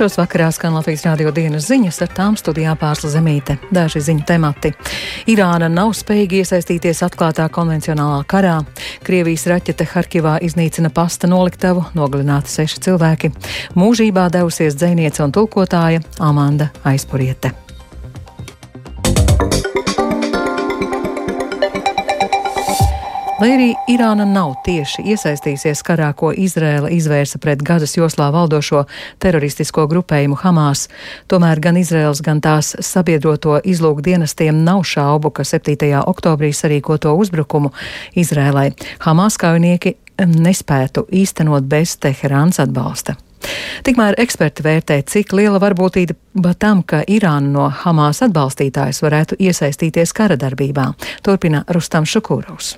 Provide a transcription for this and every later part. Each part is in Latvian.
Sešos vakarā skan Latvijas rādio dienas ziņas, ar tām studijā pārsla zemīte. Daži ziņu temati. Irāna nav spējīga iesaistīties atklātā konvencionālā karā. Krievijas raķete Harkivā iznīcina pasta noliktavu, nogalināti seši cilvēki. Mūžībā devusies dzēniece un tulkotāja Amanda Aizpuriete. Lai arī Irāna nav tieši iesaistījusies karā, ko Izrēla izvērsa pret Gazas joslā valdošo teroristisko grupējumu Hamas, tomēr gan Izrēlas, gan tās sabiedroto izlūk dienestiem nav šaubu, ka 7. oktobrī sarīkoto uzbrukumu Izrēlai Hamas kaujinieki nespētu īstenot bez Teherāns atbalsta. Tikmēr eksperti vērtē, cik liela varbūtība tam, ka Irāna no Hamas atbalstītājas varētu iesaistīties kara darbībā, turpina Rustam Šukūrovs.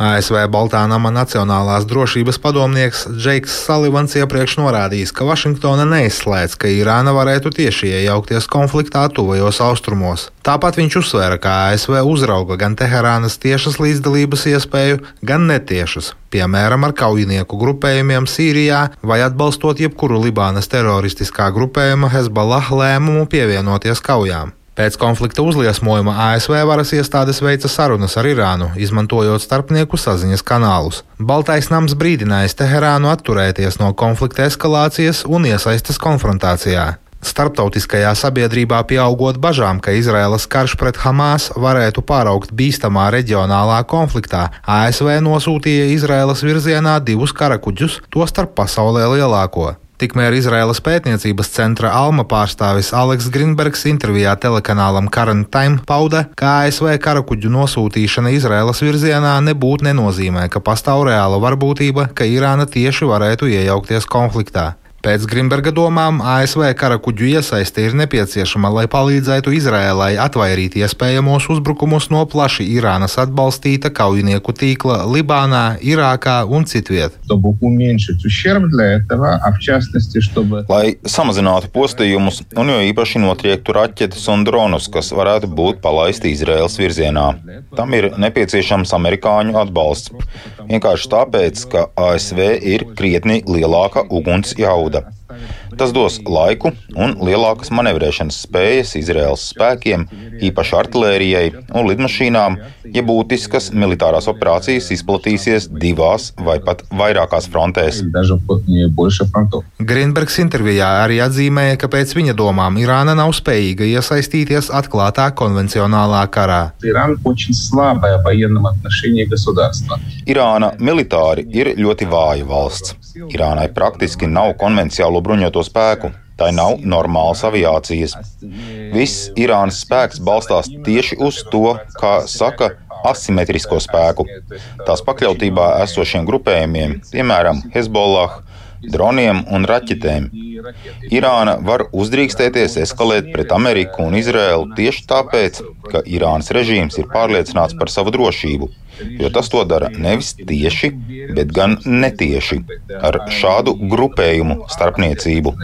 ASV Baltā nama Nacionālās drošības padomnieks Džeiks Salivans iepriekš norādījis, ka Vašingtona neizslēdz, ka Irāna varētu tieši iejaukties konfliktā tuvajos austrumos. Tāpat viņš uzsvēra, ka ASV uzrauga gan Teherānas tiešas līdzdalības iespēju, gan netiešas, piemēram, ar kaujinieku grupējumiem Sīrijā vai atbalstot jebkuru Libānas teroristiskā grupējuma Hezbollah lēmumu pievienoties kaujām. Pēc konflikta uzliesmojuma ASV varas iestādes veica sarunas ar Irānu, izmantojot starpnieku saziņas kanālus. Baltais nams brīdinājis Teherānu atturēties no konflikta eskalācijas un iesaistas konfrontācijā. Starptautiskajā sabiedrībā pieaugot bažām, ka Izraēlas karš pret Hamas varētu pāraukt bīstamā reģionālā konfliktā, ASV nosūtīja Izraēlas virzienā divus karakuģus, tostarp pasaulē lielāko. Tikmēr Izraēlas pētniecības centra Alma pārstāvis Aleks Grunbergs intervijā telekanālam Current Time pauda, ka ASV karakuģu nosūtīšana Izraēlas virzienā nebūtu nenozīmē, ka pastāv reāla varbūtība, ka Irāna tieši varētu iejaukties konfliktā. Pēc Grimberga domām ASV karakuģu iesaiste ir nepieciešama, lai palīdzētu Izrēlai atvairīt iespējamos uzbrukumus no plaši Irānas atbalstīta kaujinieku tīkla Libānā, Irākā un citviet. Lai samazinātu postījumus un jo īpaši notriektu raķetes un dronus, kas varētu būt palaisti Izraēlas virzienā. Tam ir nepieciešams amerikāņu atbalsts. Vienkārši tāpēc, ka ASV ir krietni lielāka uguns jauda года. Tas dos laiku un lielākas manevrēšanas spējas Izraels spēkiem, īpaši artērijai un lidmašīnām, ja būtiskas militārās operācijas izplatīsies divās vai pat vairākās frontēs. Greenbergs intervijā arī atzīmēja, ka pēc viņa domām Irāna nav spējīga iesaistīties atklātā konvencionālā karā. Irāna militāri ir ļoti vāja valsts. Irānai praktiski nav konvencionālo bruņoto spēku. Tā nav normālas aviācijas. Viss Irānas spēks balstās tieši uz to, kā saka, asimetrisko spēku. Tās pakļautībā esošiem grupējumiem, piemēram, Hezbollah, droniem un raķetēm. Irāna var uzdrīkstēties eskalēt pret Ameriku un Izraēlu tieši tāpēc, ka Irānas režīms ir pārliecināts par savu drošību jo tas to dara nevis tieši, bet gan netieši ar šādu grupējumu starpniecību.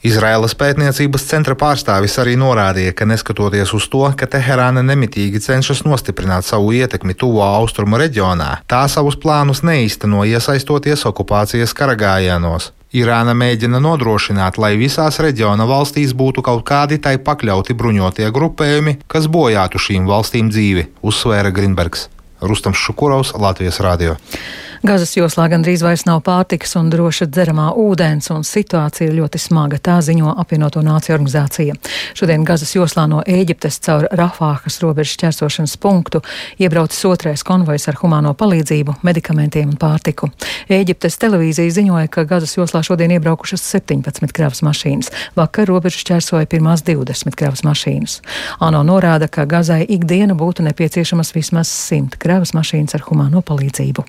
Izraēlas pētniecības centra pārstāvis arī norādīja, ka neskatoties uz to, ka Teherāna nemitīgi cenšas nostiprināt savu ietekmi tuvo austrumu reģionā, tā savus plānus neīsteno iesaistoties okupācijas karagājienos. Irāna mēģina nodrošināt, lai visās reģiona valstīs būtu kaut kādi tai pakļauti bruņotie grupējumi, kas bojātu šīm valstīm dzīvi, uzsvēra Grinbergs. Rustams Šukurovs, Latvijas Rādio. Gazas joslā gandrīz vairs nav pārtikas un droša dzeramā ūdens, un situācija ir ļoti smaga. Tā ziņo apvienoto nāciju organizācija. Šodien Gazas joslā no Ēģiptes caur Rafāhas robežas ķersošanas punktu iebraucis otrais konvojs ar humāno palīdzību, medikamentiem un pārtiku. Ēģiptes televīzija ziņoja, ka Gazas joslā šodien iebraukušas 17 kravas mašīnas. Vakar robežu šķērsoja pirmās 20 kravas mašīnas. ANO norāda, ka Gazai ikdiena būtu nepieciešamas vismaz 100 kravas mašīnas ar humāno palīdzību.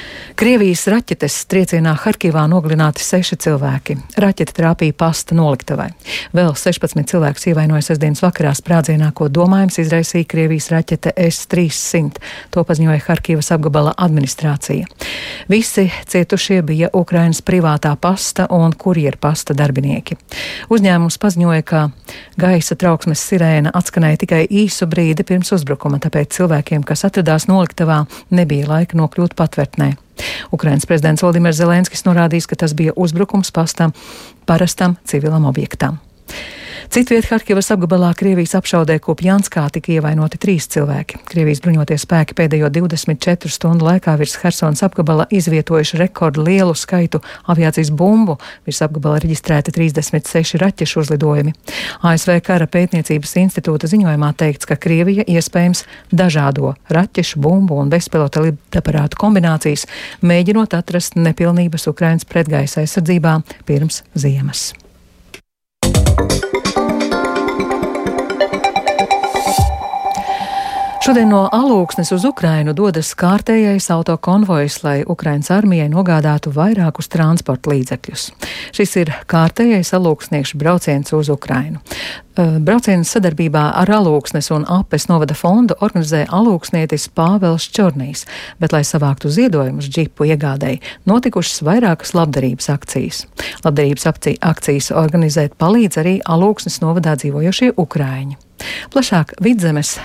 Krievijas raķetes triecienā Harkivā nogalināti seši cilvēki. Raķete trāpīja pasta noliktavai. Vēl 16 cilvēkus ievainoja sestdienas vakarā sprādzienā, ko domājams izraisīja Krievijas raķete S-300. To paziņoja Harkivas apgabala administrācija. Visi cietušie bija Ukrainas privātā pasta un kurjeru pasta darbinieki. Uzņēmums paziņoja, ka gaisa trauksmes sirēna atskanēja tikai īsu brīdi pirms uzbrukuma, tāpēc cilvēkiem, kas atradās noliktavā, nebija laika nokļūt patvērtnē. Ukrainas prezidents Valdimirs Zelenskis norādījis, ka tas bija uzbrukums pastam parastam civilam objektam. Citviet Harkivas apgabalā Krievijas apšaudē Kupjanskā tika ievainoti trīs cilvēki. Krievijas bruņoties spēki pēdējo 24 stundu laikā virs Hersons apgabala izvietojuši rekordu lielu skaitu aviācijas bumbu. Virs apgabala reģistrēti 36 raķešu uzlidojumi. ASV kara pētniecības institūta ziņojumā teikts, ka Krievija iespējams dažādo raķešu, bumbu un bezpilota lidaparātu kombinācijas, mēģinot atrast nepilnības Ukrainas pretgaisa aizsardzībā pirms ziemas. Šodien no Alūksnes uz Ukrainu dodas kārtējais autokonvojs, lai Ukrainas armijai nogādātu vairākus transporta līdzekļus. Šis ir kārtējais alūksniešu brauciens uz Ukrainu. Brauciens sadarbībā ar Alūksnes un Apes novada fondu organizē alūksnietis Pāvels Čornīs, bet, lai savāktu ziedojumus džipu iegādēji, notikušas vairākas labdarības akcijas. Labdarības akcijas organizēt palīdz arī Alūksnes novadā dzīvojošie Ukraiņi. Plašāk vidzemes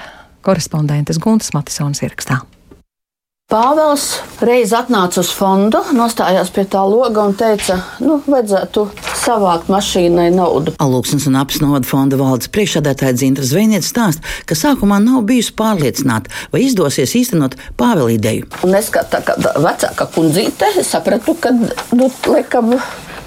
korespondentes Guntas Matisonas ierakstā. Pāvils reiz atnāca uz fondu, nostājās pie tā loga un teica, nu, vajadzētu savākt mašīnai naudu. Alūksnes un apsnoda fonda valdes priekšsādātāja Dzintra Zvejniece stāsta, ka sākumā nav bijusi pārliecināta, vai izdosies īstenot Pāvila ideju. Un es kā tā kā vecāka kundzīte sapratu, ka, nu, laikam,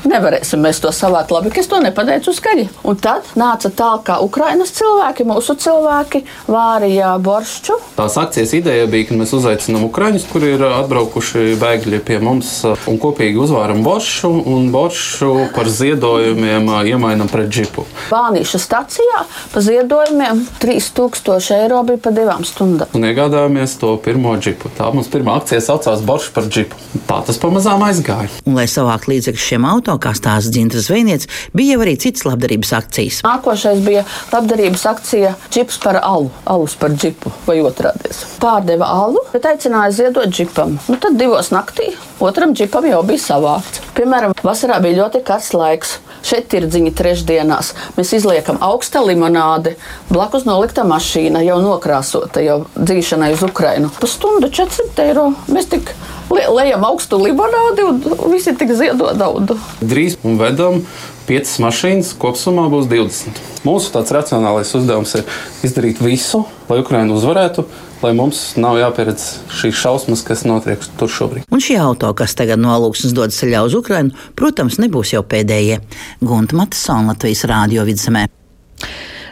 nevarēsim mēs to savākt labi, ka es to nepateicu skaļi. Un tad nāca tā, ka Ukrainas cilvēki, mūsu cilvēki, vārīja boršķu. Tās akcijas ideja bija, ka mēs uzaicinām Ukraiņus, kuri ir atbraukuši bēgļi pie mums, un kopīgi uzvāram boršu, un boršu par ziedojumiem iemainam pret džipu. Vānīša stacijā pa ziedojumiem 3000 eiro bija pa divām stundām. Un iegādājāmies to pirmo džipu. Tā mums pirmā akcija saucās Boršs par džipu. Tā tas pamazām aizgāja. Un, lai savāktu līdzekļus šiem auto, kā stāsta Dzintra Zvejniece, bija jau arī citas labdarības akcijas. Nākošais bija labdarības akcija Džips par alu, alus par džipu vai otrādies. Pārdeva alu, bet aicināja ziedot džipam. Nu, tad divos naktī otram džipam jau bija savākts. Piemēram, vasarā bija ļoti karsts laiks. Šeit ir dziņa trešdienās. Mēs izliekam augsta limonādi, blakus nolikta mašīna, jau nokrāsota, jau dzīšanai uz Ukrajinu. Pusstundu 400 eiro. Mēs tik lejam augstu limonādi un visi tik ziedo naudu. Drīz vedam piecas mašīnas, kopumā būs 20. Mūsu tāds racionālais uzdevums ir izdarīt visu, lai Ukraiņa uzvarētu, lai mums nav jāpieredz šīs šausmas, kas notiek tur šobrīd. Un šie auto, kas tagad no Lūksnes dodas ceļā uz Ukrajinu, protams, nebūs jau pēdējie. Gunta Matisona Latvijas Rādio vidzemē.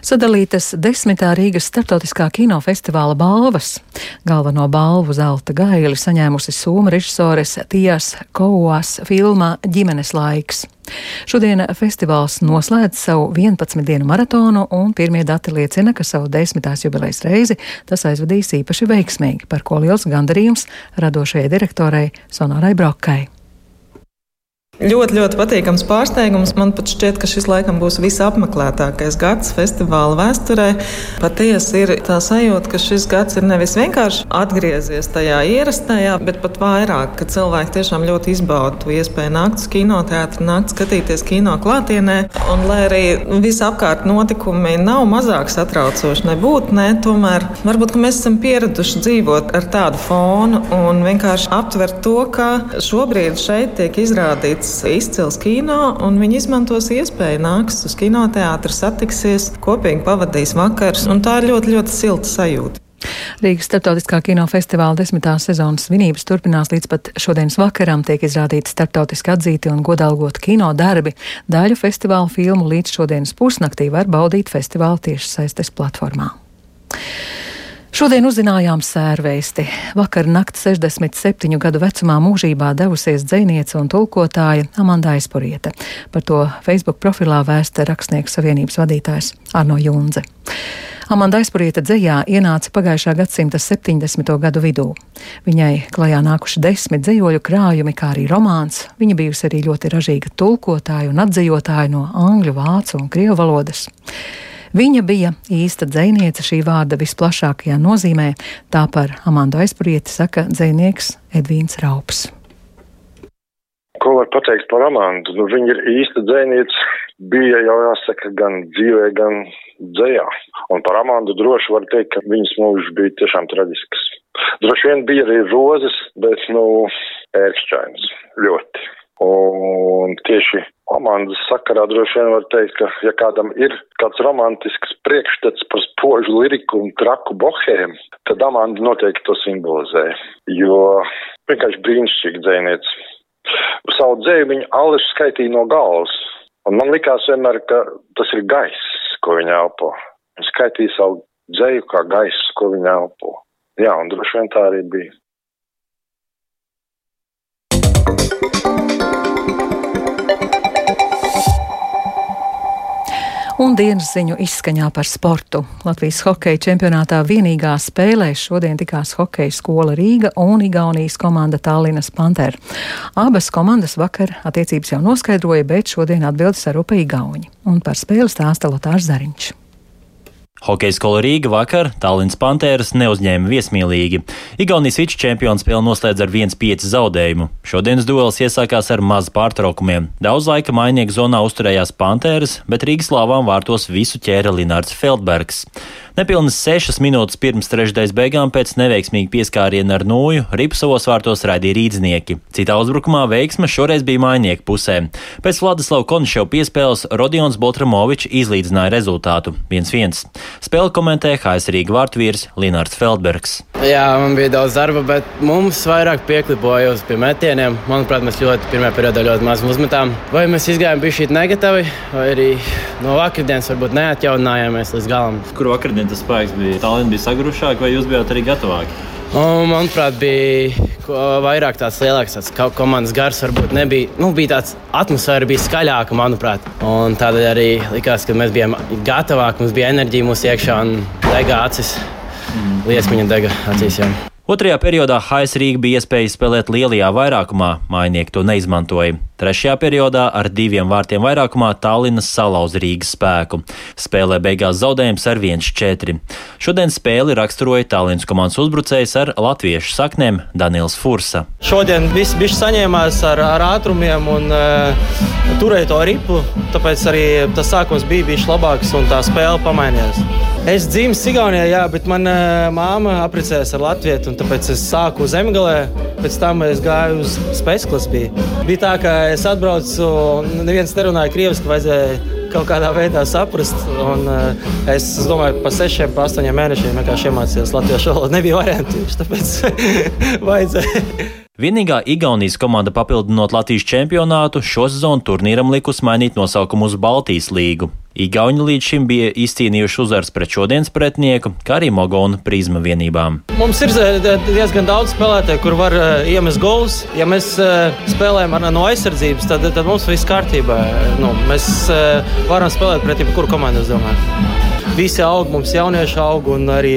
Sadalītas desmitā Rīgas starptautiskā kinofestivāla balvas. Galveno balvu zelta gaili saņēmusi Soma režisores Tijas Kouas filmā Ģimenes laiks. Šodien festivāls noslēdz savu 11 dienu maratonu, un pirmie dati liecina, ka savu desmitās jubilejas reizi tas aizvadīs īpaši veiksmīgi, par ko liels gandarījums radošajai direktorai Sonorai Brokai. Ļoti, ļoti patīkams pārsteigums. Man pat šķiet, ka šis laikam būs visapmeklētākais gads festivāla vēsturē. Patiesi ir tā sajūta, ka šis gads ir nevis vienkārši atgriezies tajā ierastajā, bet pat vairāk, ka cilvēki tiešām ļoti izbauda to iespēju nākt uz kinoteātri, nākt skatīties kino klātienē. Un, lai arī visapkārt notikumi nav mazāk satraucoši, nebūtu, ne, tomēr varbūt mēs esam pieraduši dzīvot ar tādu fonu un vienkārši aptvert to, ka šobrīd šeit tiek izrādīts izcils kino, un viņi izmantos iespēju nāks uz kinoteātru, satiksies, kopīgi pavadīs vakars, un tā ir ļoti, ļoti silta sajūta. Rīgas starptautiskā kinofestivāla desmitās sezonas svinības turpinās līdz pat šodienas vakaram. Tiek izrādīti starptautiski atzīti un godalgoti kino darbi. Daļu festivāla filmu līdz šodienas pusnaktī var baudīt festivāla tiešsaistes platformā. Šodien uzzinājām sērvēsti. Vakar nakti 67 gadu vecumā mūžībā devusies dzēniece un tulkotāja Amanda Aizpuriete. Par to Facebook profilā vēsta rakstnieku savienības vadītājs Arno Junze. Amanda Aizpurieta dzējā ienāca pagājušā gadsimta 70. gadu vidū. Viņai klajā nākuši desmit dzējoļu krājumi, kā arī romāns. Viņa bijusi arī ļoti ražīga tulkotāja un atzījotāja no angļu, vācu un krievu valodas. Viņa bija īsta dzēniece šī vārda visplašākajā nozīmē, tā par Amandu aizpurieti saka dzēnieks Edvīns Raups. Ko var pateikt par Amandu? Nu, viņa ir īsta dzēniece, bija jau jāsaka gan dzīvē, gan dzējā. Un par Amandu droši var teikt, ka viņas mūžs bija tiešām traģisks. Droši vien bija arī rozes, bet, nu, ērkšķains. Ļoti. Un tieši komandas sakarā droši vien var teikt, ka ja kādam ir kāds romantisks priekšstats par spožu liriku un traku bohēmu, tad Amanda noteikti to simbolizē, jo vienkārši brīnišķīgi dzēniec. Savu dzēju viņa Ališa skaitīja no galvas, un man likās vienmēr, ka tas ir gaiss, ko viņa elpo. Viņa skaitīja savu dzēju kā gaiss, ko viņa elpo. Jā, un droši vien tā arī bija. Un dienas ziņu izskaņā par sportu. Latvijas hokeja čempionātā vienīgā spēlē šodien tikās hokeja skola Rīga un Igaunijas komanda Tallinas Panther. Abas komandas vakar attiecības jau noskaidroja, bet šodien atbildes ar upe Igauņi. Un par spēli stāsta Lotārs Zariņš. Hokeja skola Rīga vakar Tallinas Pantēras neuzņēma viesmīlīgi. Igaunijas viču čempions spēli noslēdz ar 1-5 zaudējumu. Šodienas duels iesākās ar maz pārtraukumiem. Daudz laika mainieku zonā uzturējās Pantēras, bet Rīgas lāvām vārtos visu ķēra Linārds Feldbergs. Nepilnas sešas minūtes pirms trešdaļas beigām pēc neveiksmīga pieskāriena ar nūju Ripsavos vārtos raidīja rīdznieki. Citā uzbrukumā veiksme šoreiz bija mainieku pusē. Pēc Vladislava Konševa piespēles Rodions Boltramovičs izlīdzināja rezultātu 1-1. Spēli komentē HS Rīga vārtvīrs Linārds Feldbergs. Jā, man bija daudz darba, bet mums vairāk pieklipoja uz pie metieniem. Manuprāt, mēs ļoti pirmā periodā ļoti maz uzmetām. Vai mēs izgājām bišķīt negatīvi, vai arī no vakardienas varbūt neatjauninājāmies līdz galam. Kur vakardien tas spēks bija? Tallinā bija sagrušāk, vai jūs bijāt arī gatavāki? Un, manuprāt, bija vairāk tāds lielāks tāds komandas gars. Varbūt nebija, nu, bija tāds atmosfēra, bija skaļāka, manuprāt. Un tādēļ arī likās, ka mēs bijām gatavāki, mums bija enerģija mūsu iekšā un dega acis. Mm. Liesmiņa dega acīs. Jā. Otrajā periodā HS Rīga bija iespēja spēlēt lielajā vairākumā, mainieki to neizmantoja. Trešajā periodā ar diviem vārtiem vairākumā Tallinas salauza Rīgas spēku. Spēlē beigās zaudējums ar 1-4. Šodien spēli raksturoja Tallinas komandas uzbrucējs ar latviešu saknēm Daniels Fursa. Šodien viss bija saņēmās ar, ar ātrumiem un uh, turēja to ripu, tāpēc arī tas sākums bija bijis labāks un tā spēle pamainījās. Es dzimu Igaunijā, jā, bet manā uh, māma apprecējās ar Latviju, un tāpēc es sāku zemgalē. Pēc tam es gāju uz klases. Bija. bija tā, ka es atbraucu, un neviens nerunāja krieviski, vajadzēja kaut kādā veidā saprast. Un, uh, es, es domāju, pa sešiem, pa astoņiem mēnešiem vienkārši iemācījos latviešu valodu. Nebija variantu, tāpēc vajadzēja. Vienīgā Igaunijas komanda papildinot Latvijas čempionātu šo sezonu turnīram likus mainīt nosaukumu uz Baltijas līgu. Igauni līdz šim bija izcīnījuši uzvaras pret šodienas pretinieku, kā arī Mogona prizma vienībām. Mums ir eh, diezgan daudz spēlētāju, kur var uh, iemest gols. Ja mēs uh, spēlējam no aizsardzības, tad, tad mums viss kārtībā. Nu, mēs varam spēlēt pret jebkuru komandu, es domāju visi aug, mums jaunieši aug un arī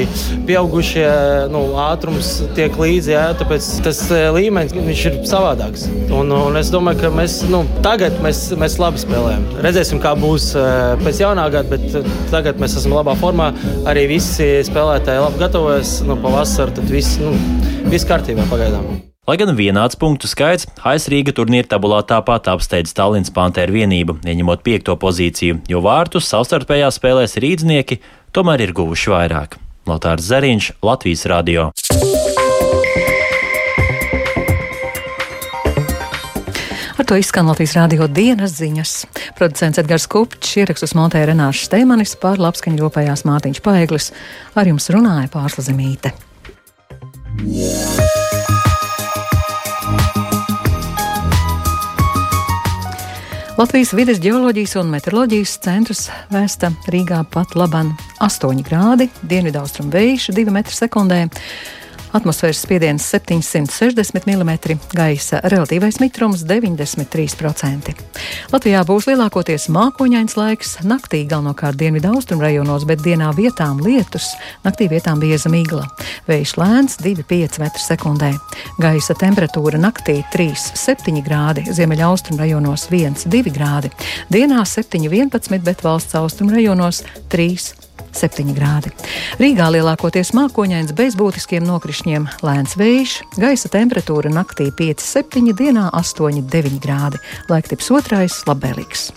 pieaugušie nu, ātrums tiek līdzi. Jā, tāpēc tas e, līmenis ir savādāks. Un, un es domāju, ka mēs nu, tagad mēs, mēs labi spēlējam. Redzēsim, kā būs e, pēc jaunā gada, bet tagad mēs esam labā formā. Arī visi spēlētāji labi gatavojas nu, pavasarī. Tad viss, nu, viss kārtībā pagaidām. Lai gan vienāds punktu skaits, HS Rīga turnīra tabulā tāpat apsteidz Tallinas Pantēra vienību, ieņemot piekto pozīciju, jo vārtus savstarpējā spēlēs rīdznieki tomēr ir guvuši vairāk. Lotārs Zariņš, Latvijas radio. Ar to izskan Latvijas rādio dienas ziņas. Producents Edgars Kupčs ierakstus montēja Renāša Steimanis pār labskaņu ropējās Mātiņš Paeglis. Ar jums runāja Pārsla Zemīte. Yeah. Latvijas vides geoloģijas un meteoroloģijas centrs vēsta Rīgā pat laban 8 grādi, dienvidaustrum vējš 2 m2. Atmosfēras spiediens 760 mm, gaisa relatīvais mitrums 93%. Latvijā būs lielākoties mākoņains laiks, naktī galvenokārt dienvidu austrumu rajonos, bet dienā vietām lietus, naktī vietām bieza migla. Vējš lēns 2,5 m2. Gaisa temperatūra naktī 3,7 grādi, ziemeļa austrumu rajonos 1,2 grādi, dienā 7,11, bet valsts austrumu rajonos 3,5. 7 grādi. Rīgā lielākoties mākoņains bez būtiskiem nokrišņiem, lēns vējš, gaisa temperatūra naktī 5,7, dienā 8,9 grādi. Laiktips otrais - labvēlīgs.